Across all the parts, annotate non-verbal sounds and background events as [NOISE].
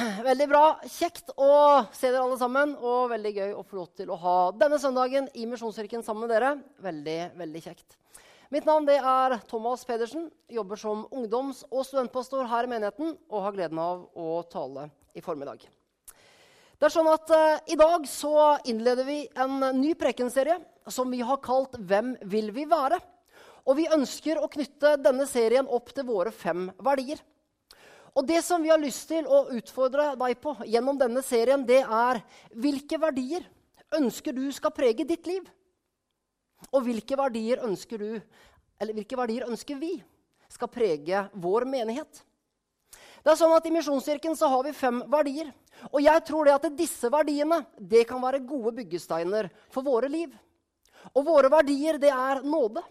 [CLEARS THROAT] Veldig bra. Kjekt å se dere alle sammen. Og veldig gøy å få lov til å ha denne søndagen i Misjonskirken sammen med dere. Veldig, veldig kjekt. Mitt navn er Thomas Pedersen. Jobber som ungdoms- og studentpastor her i menigheten og har gleden av å tale i formiddag. Det er sånn at uh, I dag så innleder vi en ny prekenserie som vi har kalt 'Hvem vil vi være?' Og vi ønsker å knytte denne serien opp til våre fem verdier. Og det som vi har lyst til å utfordre deg på gjennom denne serien, det er hvilke verdier ønsker du skal prege ditt liv? Og hvilke verdier ønsker du, eller hvilke verdier ønsker vi skal prege vår menighet? Det er sånn at I Misjonskirken så har vi fem verdier. Og jeg tror det at disse verdiene det kan være gode byggesteiner for våre liv. Og våre verdier det er nåde,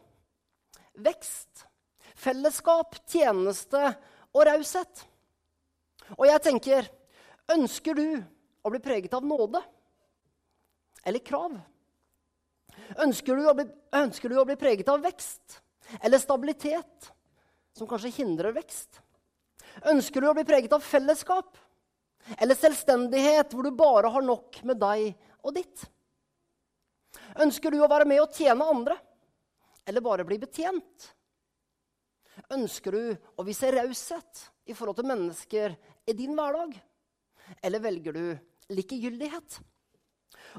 vekst, fellesskap, tjeneste og raushet. Og jeg tenker Ønsker du å bli preget av nåde eller krav? Ønsker du, bli, ønsker du å bli preget av vekst eller stabilitet, som kanskje hindrer vekst? Ønsker du å bli preget av fellesskap eller selvstendighet, hvor du bare har nok med deg og ditt? Ønsker du å være med og tjene andre, eller bare bli betjent? Ønsker du å vise raushet i forhold til mennesker i din hverdag? Eller velger du likegyldighet?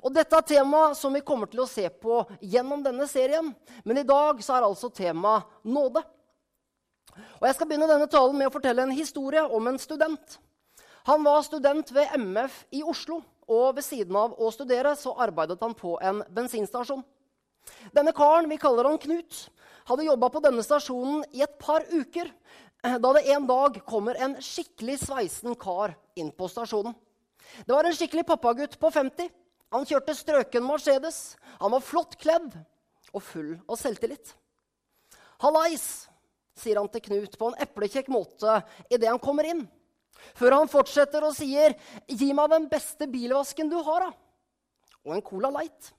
Og Dette er tema som vi kommer til å se på gjennom denne serien. Men i dag så er altså tema nåde. Og Jeg skal begynne denne talen med å fortelle en historie om en student. Han var student ved MF i Oslo, og ved siden av å studere så arbeidet han på en bensinstasjon. Denne karen, vi kaller han Knut, hadde jobba på denne stasjonen i et par uker da det en dag kommer en skikkelig sveisen kar inn på stasjonen. Det var en skikkelig pappagutt på 50. Han kjørte strøken Mercedes. Han var flott kledd og full av selvtillit. 'Hallais', sier han til Knut på en eplekjekk måte idet han kommer inn. Før han fortsetter og sier, 'Gi meg den beste bilvasken du har', da. Og en Cola Light.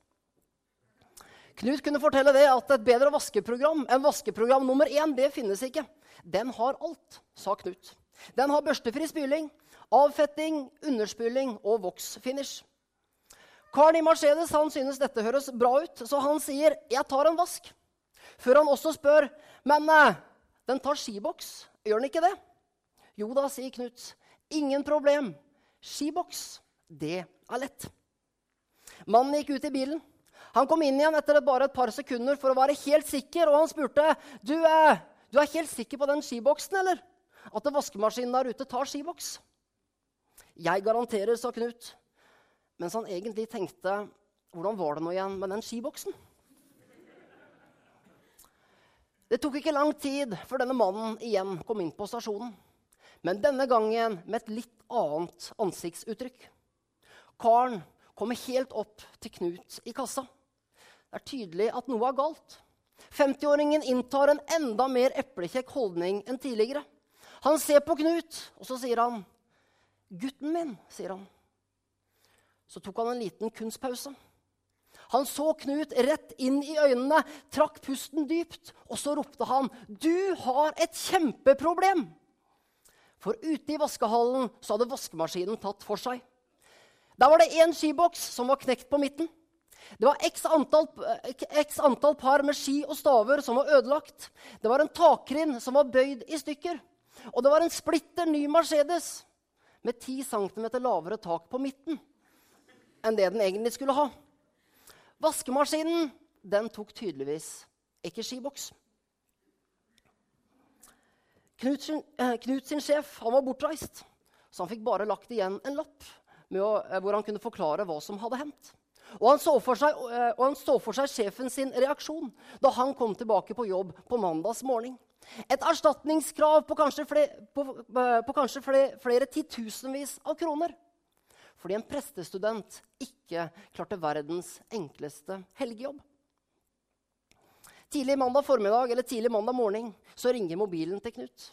Knut kunne fortelle det at et bedre vaskeprogram enn vaskeprogram nummer én det finnes ikke. Den har alt, sa Knut. Den har børstefri spyling, avfetting, underspyling og voksfinish. Karen i Mercedes han synes dette høres bra ut, så han sier 'jeg tar en vask'. Før han også spør 'men eh, den tar skiboks, gjør den ikke det?' Jo da, sier Knut. Ingen problem. Skiboks, det er lett. Mannen gikk ut i bilen. Han kom inn igjen etter bare et par sekunder for å være helt sikker, og han spurte du, eh, du er helt sikker på den skiboksen, eller? At vaskemaskinen der ute tar skiboks? Jeg garanterer, sa Knut. Mens han egentlig tenkte hvordan var det nå igjen med den skiboksen? Det tok ikke lang tid før denne mannen igjen kom inn på stasjonen. Men denne gangen med et litt annet ansiktsuttrykk. Karen kommer helt opp til Knut i kassa. Det er tydelig at noe er galt. 50-åringen inntar en enda mer eplekjekk holdning enn tidligere. Han ser på Knut, og så sier han, 'Gutten min', sier han. Så tok han en liten kunstpause. Han så Knut rett inn i øynene, trakk pusten dypt, og så ropte han, 'Du har et kjempeproblem!' For ute i vaskehallen så hadde vaskemaskinen tatt for seg. Der var det én skiboks som var knekt på midten. Det var x antall, x antall par med ski og staver som var ødelagt. Det var en takrinn som var bøyd i stykker. Og det var en splitter ny Mercedes med 10 cm lavere tak på midten enn det den egentlig skulle ha. Vaskemaskinen den tok tydeligvis ikke skiboks. Knut sin, eh, Knut sin sjef han var bortreist, så han fikk bare lagt igjen en lapp å, eh, hvor han kunne forklare hva som hadde hendt. Og han, seg, eh, og han så for seg sjefen sin reaksjon da han kom tilbake på jobb på mandags morgen. Et erstatningskrav på kanskje, flere, på, eh, på kanskje flere, flere titusenvis av kroner. Fordi en prestestudent ikke klarte verdens enkleste helgejobb. Tidlig mandag formiddag eller tidlig mandag morgen så ringer mobilen til Knut.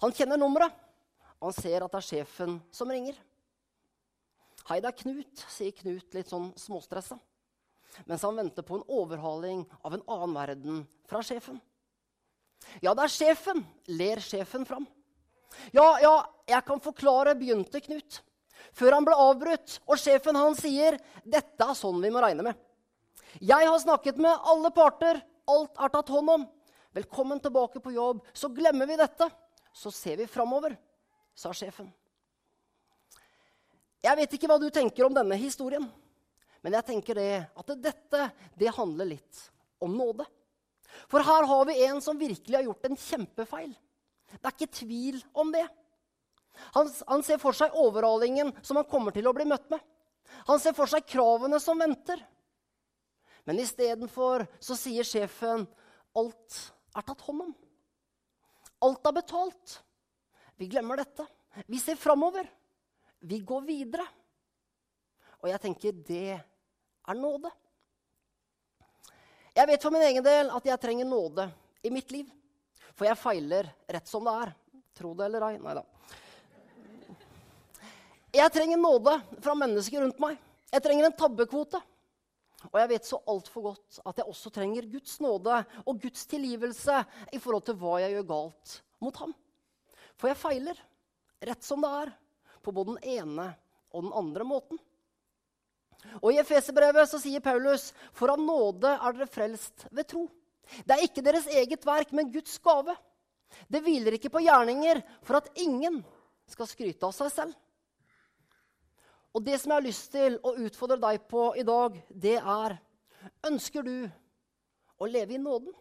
Han kjenner nummeret, og han ser at det er sjefen som ringer. 'Hei, det er Knut', sier Knut litt sånn småstressa. Mens han venter på en overhaling av en annen verden fra sjefen. 'Ja, det er sjefen', ler sjefen fram. 'Ja, ja, jeg kan forklare', begynte Knut. før han ble avbrutt, og sjefen han sier dette er sånn vi må regne med. Jeg har snakket med alle parter. Alt er tatt hånd om. Velkommen tilbake på jobb. Så glemmer vi dette. Så ser vi framover, sa sjefen. Jeg vet ikke hva du tenker om denne historien, men jeg tenker det at dette det handler litt om nåde. For her har vi en som virkelig har gjort en kjempefeil. Det er ikke tvil om det. Han, han ser for seg overhalingen som han kommer til å bli møtt med. Han ser for seg kravene som venter. Men istedenfor så sier sjefen alt er tatt hånd om. Alt er betalt. Vi glemmer dette. Vi ser framover. Vi går videre. Og jeg tenker det er nåde. Jeg vet for min egen del at jeg trenger nåde i mitt liv. For jeg feiler rett som det er. Tro det eller ei. Nei da. Jeg trenger nåde fra mennesker rundt meg. Jeg trenger en tabbekvote. Og jeg vet så altfor godt at jeg også trenger Guds nåde og Guds tilgivelse i forhold til hva jeg gjør galt mot ham. For jeg feiler, rett som det er, på både den ene og den andre måten. Og I Efeserbrevet sier Paulus.: For av nåde er dere frelst ved tro. Det er ikke deres eget verk, men Guds gave. Det hviler ikke på gjerninger for at ingen skal skryte av seg selv. Og det som jeg har lyst til å utfordre deg på i dag, det er Ønsker du å leve i nåden?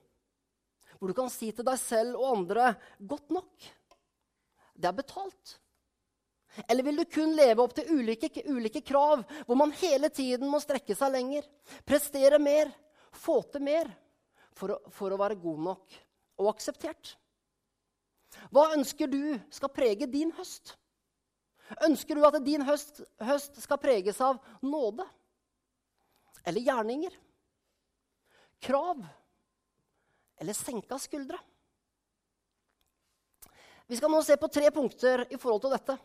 Hvor du kan si til deg selv og andre 'godt nok'. Det er betalt. Eller vil du kun leve opp til ulike, ulike krav, hvor man hele tiden må strekke seg lenger, prestere mer, få til mer, for å, for å være god nok og akseptert? Hva ønsker du skal prege din høst? Ønsker du at din høst, høst skal preges av nåde? Eller gjerninger? Krav? Eller senka skuldre? Vi skal nå se på tre punkter i forhold til dette.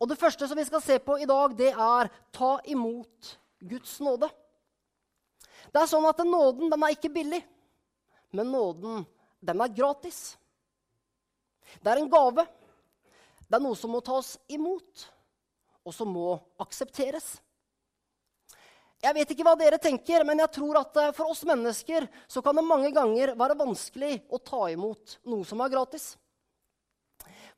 Og Det første som vi skal se på i dag, det er ta imot Guds nåde. Det er sånn at Nåden den er ikke billig, men nåden den er gratis. Det er en gave. Det er noe som må tas imot, og som må aksepteres. Jeg vet ikke hva dere tenker, men jeg tror at eh, for oss mennesker så kan det mange ganger være vanskelig å ta imot noe som er gratis.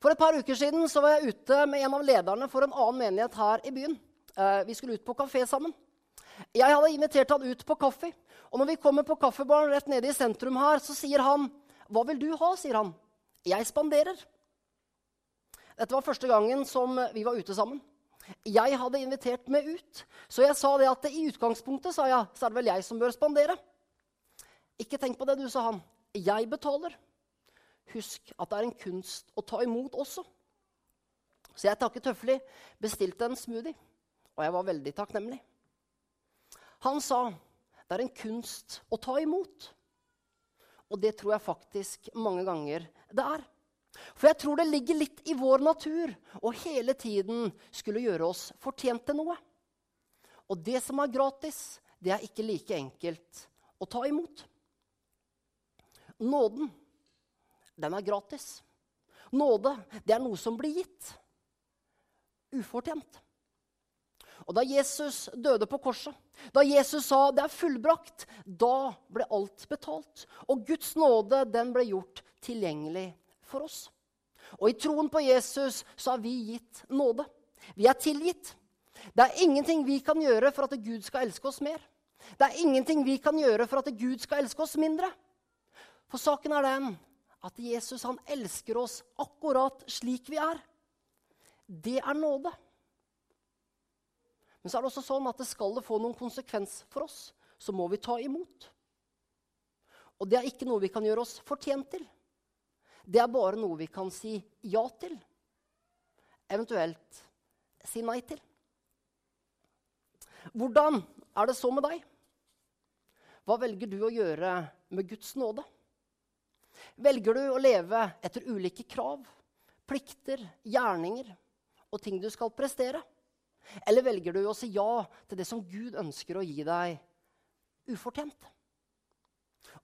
For et par uker siden så var jeg ute med en av lederne for en annen menighet her i byen. Eh, vi skulle ut på kafé sammen. Jeg hadde invitert han ut på kaffe. Og når vi kommer på kaffebaren rett nede i sentrum her, så sier han, 'Hva vil du ha?' sier han. 'Jeg spanderer'. Dette var første gangen som vi var ute sammen. Jeg hadde invitert meg ut, så jeg sa det at i utgangspunktet sa jeg, så er det vel jeg som bør spandere. Ikke tenk på det, du, sa han. Jeg betaler. Husk at det er en kunst å ta imot også. Så jeg takket høflig, bestilte en smoothie, og jeg var veldig takknemlig. Han sa det er en kunst å ta imot. Og det tror jeg faktisk mange ganger det er. For jeg tror det ligger litt i vår natur å hele tiden skulle gjøre oss fortjent til noe. Og det som er gratis, det er ikke like enkelt å ta imot. Nåden, den er gratis. Nåde, det er noe som blir gitt. Ufortjent. Og da Jesus døde på korset, da Jesus sa 'det er fullbrakt', da ble alt betalt. Og Guds nåde, den ble gjort tilgjengelig for oss. Og i troen på Jesus så har vi gitt nåde. Vi er tilgitt. Det er ingenting vi kan gjøre for at Gud skal elske oss mer. Det er ingenting vi kan gjøre for at Gud skal elske oss mindre. For saken er den at Jesus han elsker oss akkurat slik vi er. Det er nåde. Men så er det også sånn at det skal det få noen konsekvens for oss, så må vi ta imot. Og det er ikke noe vi kan gjøre oss fortjent til det er bare noe vi kan si ja til. Eventuelt si nei til. Hvordan er det så med deg? Hva velger du å gjøre med Guds nåde? Velger du å leve etter ulike krav, plikter, gjerninger og ting du skal prestere? Eller velger du å si ja til det som Gud ønsker å gi deg ufortjent?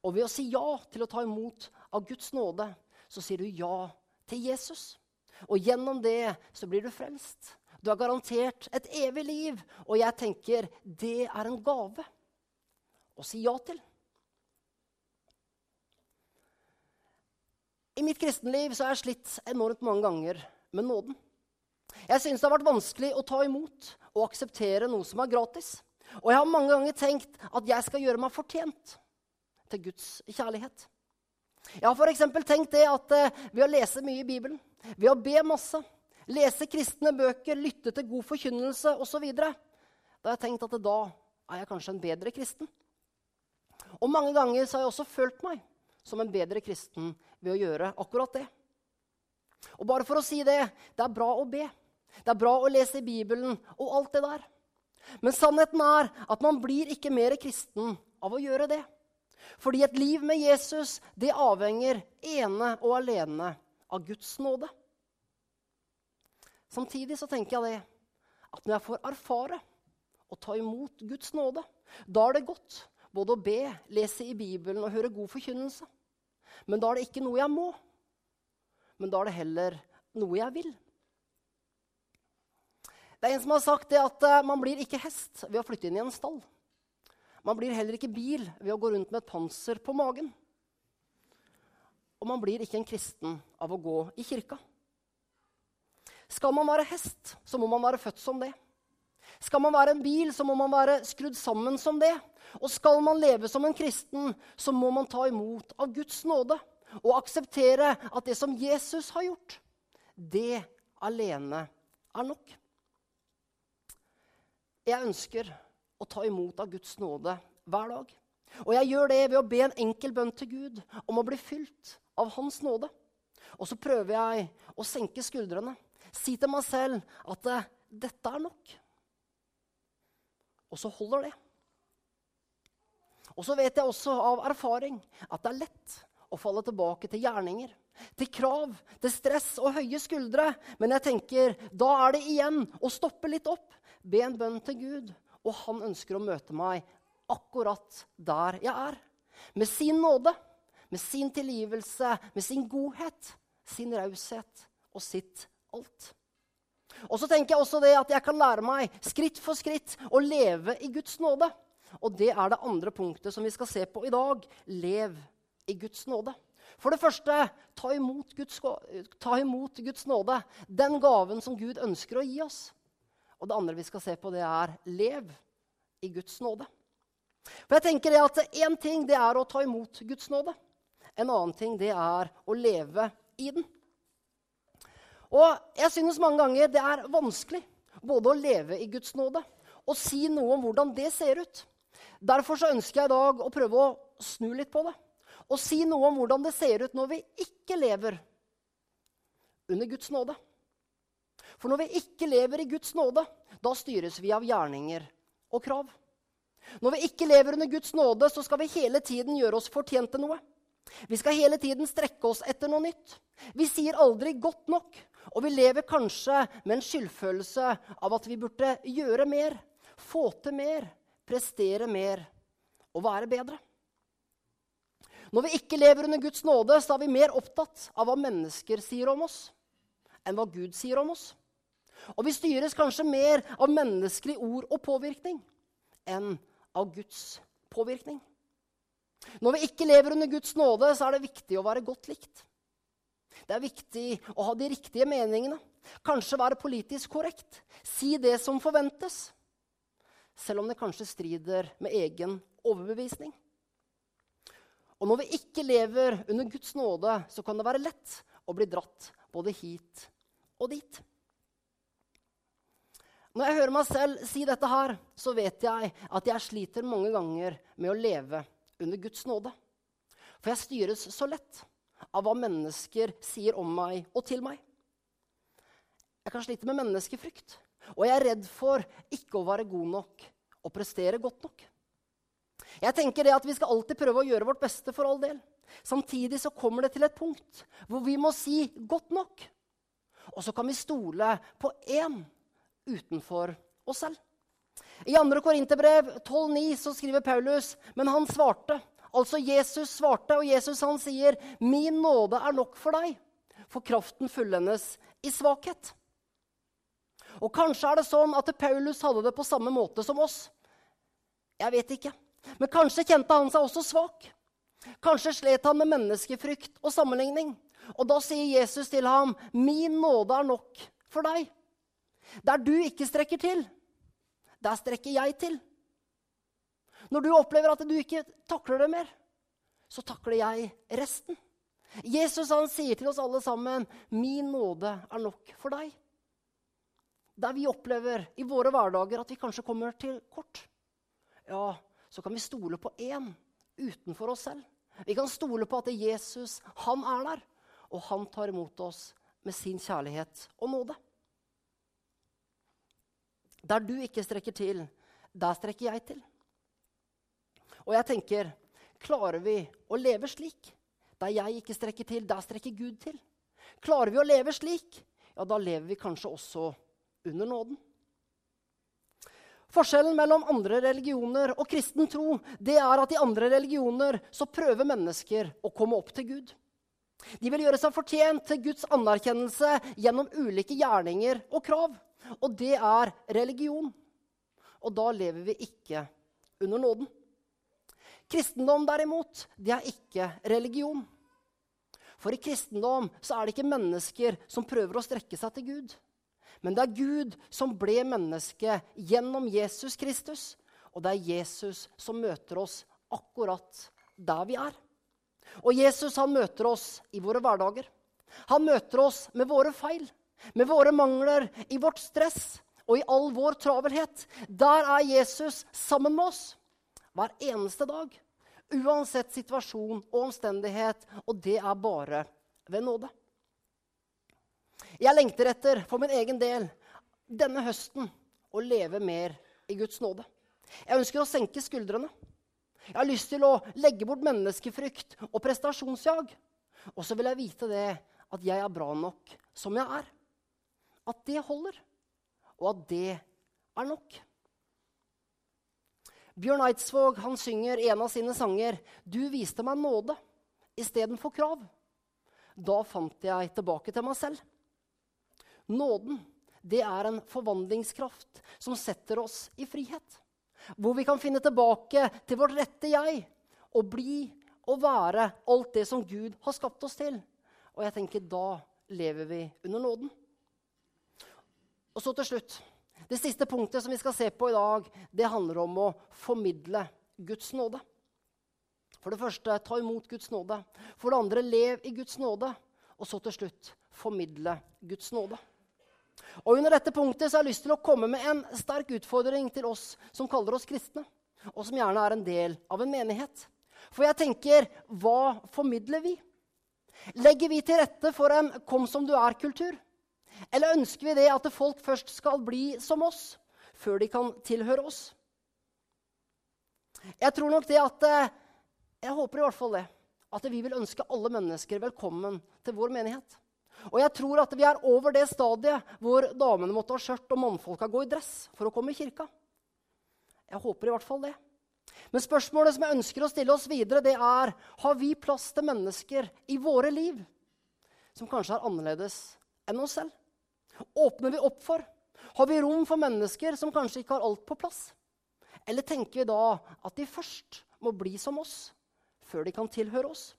Og ved å si ja til å ta imot av Guds nåde, så sier du ja til Jesus. Og gjennom det så blir du frelst. Du er garantert et evig liv. Og jeg tenker det er en gave å si ja til. I mitt kristenliv så har jeg slitt enormt mange ganger med nåden. Jeg syns det har vært vanskelig å ta imot og akseptere noe som er gratis. Og jeg har mange ganger tenkt at jeg skal gjøre meg fortjent til Guds kjærlighet. Jeg har f.eks. tenkt det at eh, ved å lese mye i Bibelen, ved å be masse, lese kristne bøker, lytte til god forkynnelse osv., da har jeg tenkt at da er jeg kanskje en bedre kristen. Og mange ganger så har jeg også følt meg som en bedre kristen ved å gjøre akkurat det. Og bare for å si det det er bra å be. Det er bra å lese Bibelen og alt det der. Men sannheten er at man blir ikke mer kristen av å gjøre det. Fordi et liv med Jesus det avhenger ene og alene av Guds nåde. Samtidig så tenker jeg det at når jeg får erfare og ta imot Guds nåde, da er det godt både å be, lese i Bibelen og høre god forkynnelse. Men da er det ikke noe jeg må, men da er det heller noe jeg vil. Det er en som har sagt det at uh, man blir ikke hest ved å flytte inn i en stall. Man blir heller ikke bil ved å gå rundt med et panser på magen. Og man blir ikke en kristen av å gå i kirka. Skal man være hest, så må man være født som det. Skal man være en bil, så må man være skrudd sammen som det. Og skal man leve som en kristen, så må man ta imot av Guds nåde og akseptere at det som Jesus har gjort, det alene er nok. Jeg ønsker å ta imot av Guds nåde hver dag. Og jeg gjør det ved å be en enkel bønn til Gud om å bli fylt av Hans nåde. Og så prøver jeg å senke skuldrene, si til meg selv at uh, dette er nok. Og så holder det. Og så vet jeg også av erfaring at det er lett å falle tilbake til gjerninger, til krav, til stress og høye skuldre. Men jeg tenker da er det igjen å stoppe litt opp be en bønn til Gud, og han ønsker å møte meg akkurat der jeg er. Med sin nåde, med sin tilgivelse, med sin godhet, sin raushet og sitt alt. Og så tenker jeg også det at jeg kan lære meg skritt for skritt å leve i Guds nåde. Og det er det andre punktet som vi skal se på i dag. Lev i Guds nåde. For det første, ta imot Guds, ta imot Guds nåde. Den gaven som Gud ønsker å gi oss. Og det andre vi skal se på, det er lev i Guds nåde. For jeg tenker det at Én ting det er å ta imot Guds nåde. En annen ting det er å leve i den. Og jeg synes mange ganger det er vanskelig både å leve i Guds nåde og si noe om hvordan det ser ut. Derfor så ønsker jeg i dag å prøve å snu litt på det. Og si noe om hvordan det ser ut når vi ikke lever under Guds nåde. For når vi ikke lever i Guds nåde, da styres vi av gjerninger og krav. Når vi ikke lever under Guds nåde, så skal vi hele tiden gjøre oss fortjent til noe. Vi skal hele tiden strekke oss etter noe nytt. Vi sier aldri 'godt nok', og vi lever kanskje med en skyldfølelse av at vi burde gjøre mer, få til mer, prestere mer og være bedre. Når vi ikke lever under Guds nåde, så er vi mer opptatt av hva mennesker sier om oss, enn hva Gud sier om oss. Og vi styres kanskje mer av menneskelig ord og påvirkning enn av Guds påvirkning. Når vi ikke lever under Guds nåde, så er det viktig å være godt likt. Det er viktig å ha de riktige meningene, kanskje være politisk korrekt, si det som forventes, selv om det kanskje strider med egen overbevisning. Og når vi ikke lever under Guds nåde, så kan det være lett å bli dratt både hit og dit. Når jeg hører meg selv si dette her, så vet jeg at jeg sliter mange ganger med å leve under Guds nåde. For jeg styres så lett av hva mennesker sier om meg og til meg. Jeg kan slite med menneskefrykt, og jeg er redd for ikke å være god nok og prestere godt nok. Jeg tenker det at Vi skal alltid prøve å gjøre vårt beste for all del. Samtidig så kommer det til et punkt hvor vi må si 'godt nok'. Og så kan vi stole på én utenfor oss selv. I 2. Korinterbrev 12,9 så skriver Paulus, men han svarte. Altså Jesus svarte, og Jesus han sier, 'Min nåde er nok for deg, for kraften fullendes i svakhet'. Og kanskje er det sånn at Paulus hadde det på samme måte som oss. Jeg vet ikke. Men kanskje kjente han seg også svak. Kanskje slet han med menneskefrykt og sammenligning. Og da sier Jesus til ham, 'Min nåde er nok for deg.' Der du ikke strekker til, der strekker jeg til. Når du opplever at du ikke takler det mer, så takler jeg resten. Jesus han sier til oss alle sammen, 'Min nåde er nok for deg.' Der vi opplever i våre hverdager at vi kanskje kommer til kort, ja, så kan vi stole på én utenfor oss selv. Vi kan stole på at Jesus han er der, og han tar imot oss med sin kjærlighet og nåde. Der du ikke strekker til, der strekker jeg til. Og jeg tenker, klarer vi å leve slik? Der jeg ikke strekker til, der strekker Gud til. Klarer vi å leve slik, ja, da lever vi kanskje også under nåden. Forskjellen mellom andre religioner og kristen tro det er at i andre religioner så prøver mennesker å komme opp til Gud. De vil gjøre seg fortjent til Guds anerkjennelse gjennom ulike gjerninger og krav. Og det er religion. Og da lever vi ikke under nåden. Kristendom, derimot, det er ikke religion. For i kristendom så er det ikke mennesker som prøver å strekke seg til Gud. Men det er Gud som ble menneske gjennom Jesus Kristus. Og det er Jesus som møter oss akkurat der vi er. Og Jesus han møter oss i våre hverdager. Han møter oss med våre feil, med våre mangler, i vårt stress og i all vår travelhet. Der er Jesus sammen med oss hver eneste dag. Uansett situasjon og omstendighet. Og det er bare ved nåde. Jeg lengter etter, for min egen del, denne høsten å leve mer i Guds nåde. Jeg ønsker å senke skuldrene. Jeg har lyst til å legge bort menneskefrykt og prestasjonsjag. Og så vil jeg vite det at jeg er bra nok som jeg er. At det holder, og at det er nok. Bjørn Eidsvåg han synger en av sine sanger 'Du viste meg nåde istedenfor krav'. Da fant jeg tilbake til meg selv. Nåden det er en forvandlingskraft som setter oss i frihet. Hvor vi kan finne tilbake til vårt rette jeg og bli og være alt det som Gud har skapt oss til. Og jeg tenker da lever vi under nåden. Og så til slutt. Det siste punktet som vi skal se på i dag, det handler om å formidle Guds nåde. For det første, ta imot Guds nåde. For det andre, lev i Guds nåde. Og så til slutt, formidle Guds nåde. Og Under dette punktet så har jeg lyst til å komme med en sterk utfordring til oss som kaller oss kristne, og som gjerne er en del av en menighet. For jeg tenker, hva formidler vi? Legger vi til rette for en 'kom som du er'-kultur? Eller ønsker vi det at folk først skal bli som oss, før de kan tilhøre oss? Jeg tror nok det at eh, Jeg håper i hvert fall det. At vi vil ønske alle mennesker velkommen til vår menighet. Og jeg tror at vi er over det stadiet hvor damene måtte ha skjørt og mannfolka gå i dress for å komme i kirka. Jeg håper i hvert fall det. Men spørsmålet som jeg ønsker å stille oss videre, det er har vi plass til mennesker i våre liv som kanskje er annerledes enn oss selv? Åpner vi opp for? Har vi rom for mennesker som kanskje ikke har alt på plass? Eller tenker vi da at de først må bli som oss før de kan tilhøre oss?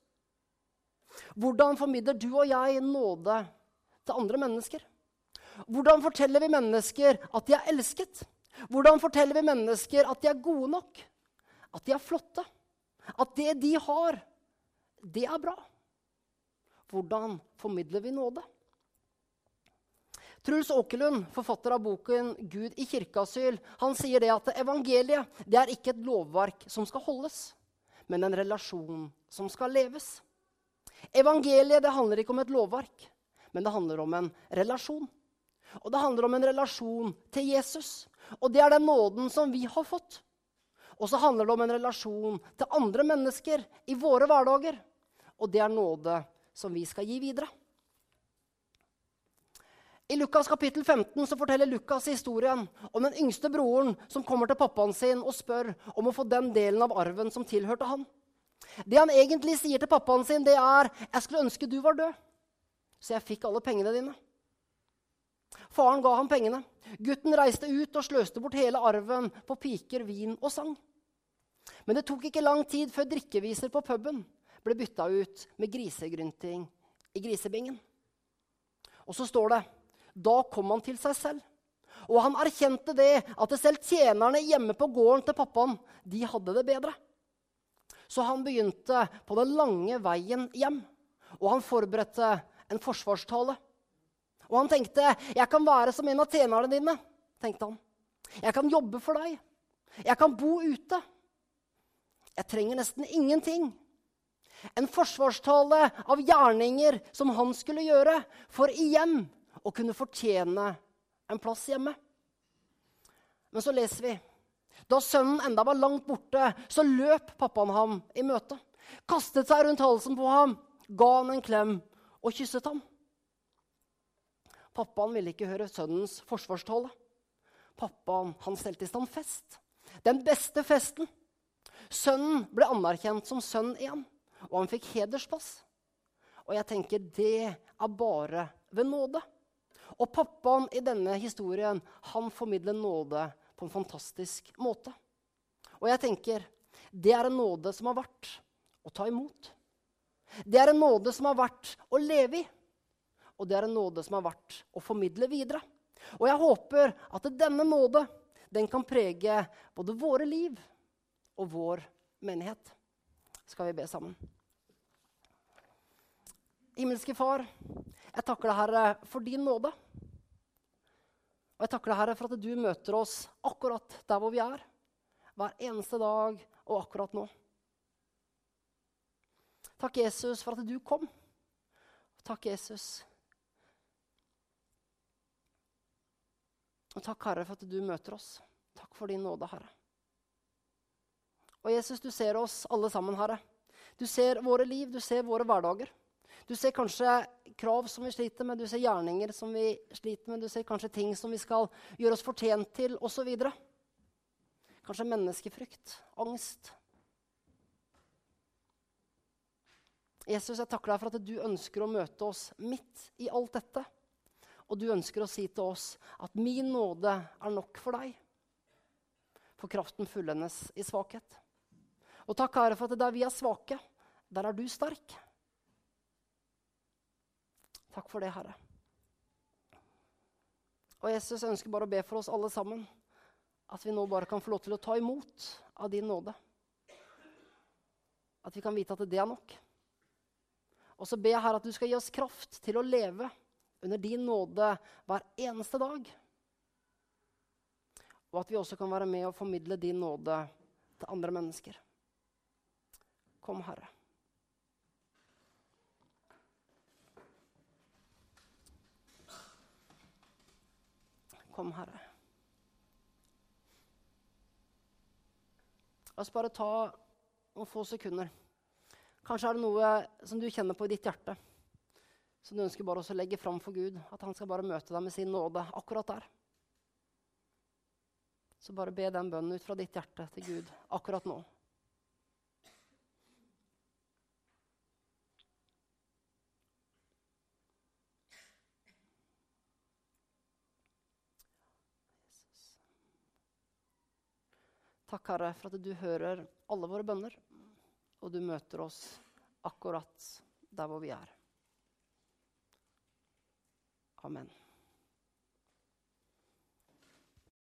Hvordan formidler du og jeg nåde til andre mennesker? Hvordan forteller vi mennesker at de er elsket? Hvordan forteller vi mennesker at de er gode nok? At de er flotte? At det de har, det er bra? Hvordan formidler vi nåde? Truls Åkerlund, forfatter av boken 'Gud i kirkeasyl', han sier det at evangeliet det er ikke et lovverk som skal holdes, men en relasjon som skal leves. Evangeliet det handler ikke om et lovverk, men det handler om en relasjon. Og det handler om en relasjon til Jesus. Og det er den nåden som vi har fått. Og så handler det om en relasjon til andre mennesker i våre hverdager. Og det er nåde som vi skal gi videre. I Lukas kapittel 15 så forteller Lukas historien om den yngste broren som kommer til pappaen sin og spør om å få den delen av arven som tilhørte han. Det han egentlig sier til pappaen sin, det er 'Jeg skulle ønske du var død, så jeg fikk alle pengene dine'. Faren ga ham pengene. Gutten reiste ut og sløste bort hele arven på piker, vin og sang. Men det tok ikke lang tid før drikkeviser på puben ble bytta ut med grisegrynting i grisebingen. Og så står det da kom han til seg selv. Og han erkjente det at selv tjenerne hjemme på gården til pappaen de hadde det bedre. Så han begynte på den lange veien hjem, og han forberedte en forsvarstale. Og han tenkte, 'Jeg kan være som en av tjenerne dine.' tenkte han. 'Jeg kan jobbe for deg. Jeg kan bo ute. Jeg trenger nesten ingenting.' En forsvarstale av gjerninger som han skulle gjøre, for igjen å kunne fortjene en plass hjemme. Men så leser vi da sønnen enda var langt borte, så løp pappaen ham i møte. Kastet seg rundt halsen på ham, ga han en klem og kysset ham. Pappaen ville ikke høre sønnens forsvarstale. Pappaen han stelte i stand fest. Den beste festen. Sønnen ble anerkjent som sønn igjen, og han fikk hederspass. Og jeg tenker det er bare ved nåde. Og pappaen i denne historien han formidler nåde på en fantastisk måte. Og jeg tenker det er en nåde som har vært å ta imot. Det er en nåde som har vært å leve i og det er en nåde som har vært å formidle videre. Og jeg håper at denne nåde den kan prege både våre liv og vår menighet. Skal vi be sammen? Himmelske Far, jeg takker deg, Herre, for din nåde. Og jeg takker deg, Herre, for at du møter oss akkurat der hvor vi er. Hver eneste dag og akkurat nå. Takk, Jesus, for at du kom. Takk, Jesus, Og takk, Herre, for at du møter oss. Takk for din nåde, Herre. Og Jesus, du ser oss alle sammen, Herre. Du ser våre liv, du ser våre hverdager. Du ser kanskje krav som vi sliter med, du ser gjerninger som vi sliter med, du ser kanskje ting som vi skal gjøre oss fortjent til, osv. Kanskje menneskefrykt, angst. Jesus, jeg takker deg for at du ønsker å møte oss midt i alt dette. Og du ønsker å si til oss at min nåde er nok for deg. For kraften fullendes i svakhet. Og takk, Herre, for at der vi er svake, der er du sterk. Takk for det, Herre. Og Jesus ønsker bare å be for oss alle sammen at vi nå bare kan få lov til å ta imot av din nåde. At vi kan vite at det er nok. Og så ber jeg her at du skal gi oss kraft til å leve under din nåde hver eneste dag. Og at vi også kan være med og formidle din nåde til andre mennesker. Kom, Herre. Kom, Herre. La oss bare ta noen få sekunder. Kanskje er det noe som du kjenner på i ditt hjerte som du ønsker bare å legge fram for Gud. At han skal bare møte deg med sin nåde akkurat der. Så bare be den bønnen ut fra ditt hjerte til Gud akkurat nå. Takk, Herre, for at du hører alle våre bønner, og du møter oss akkurat der hvor vi er. Amen.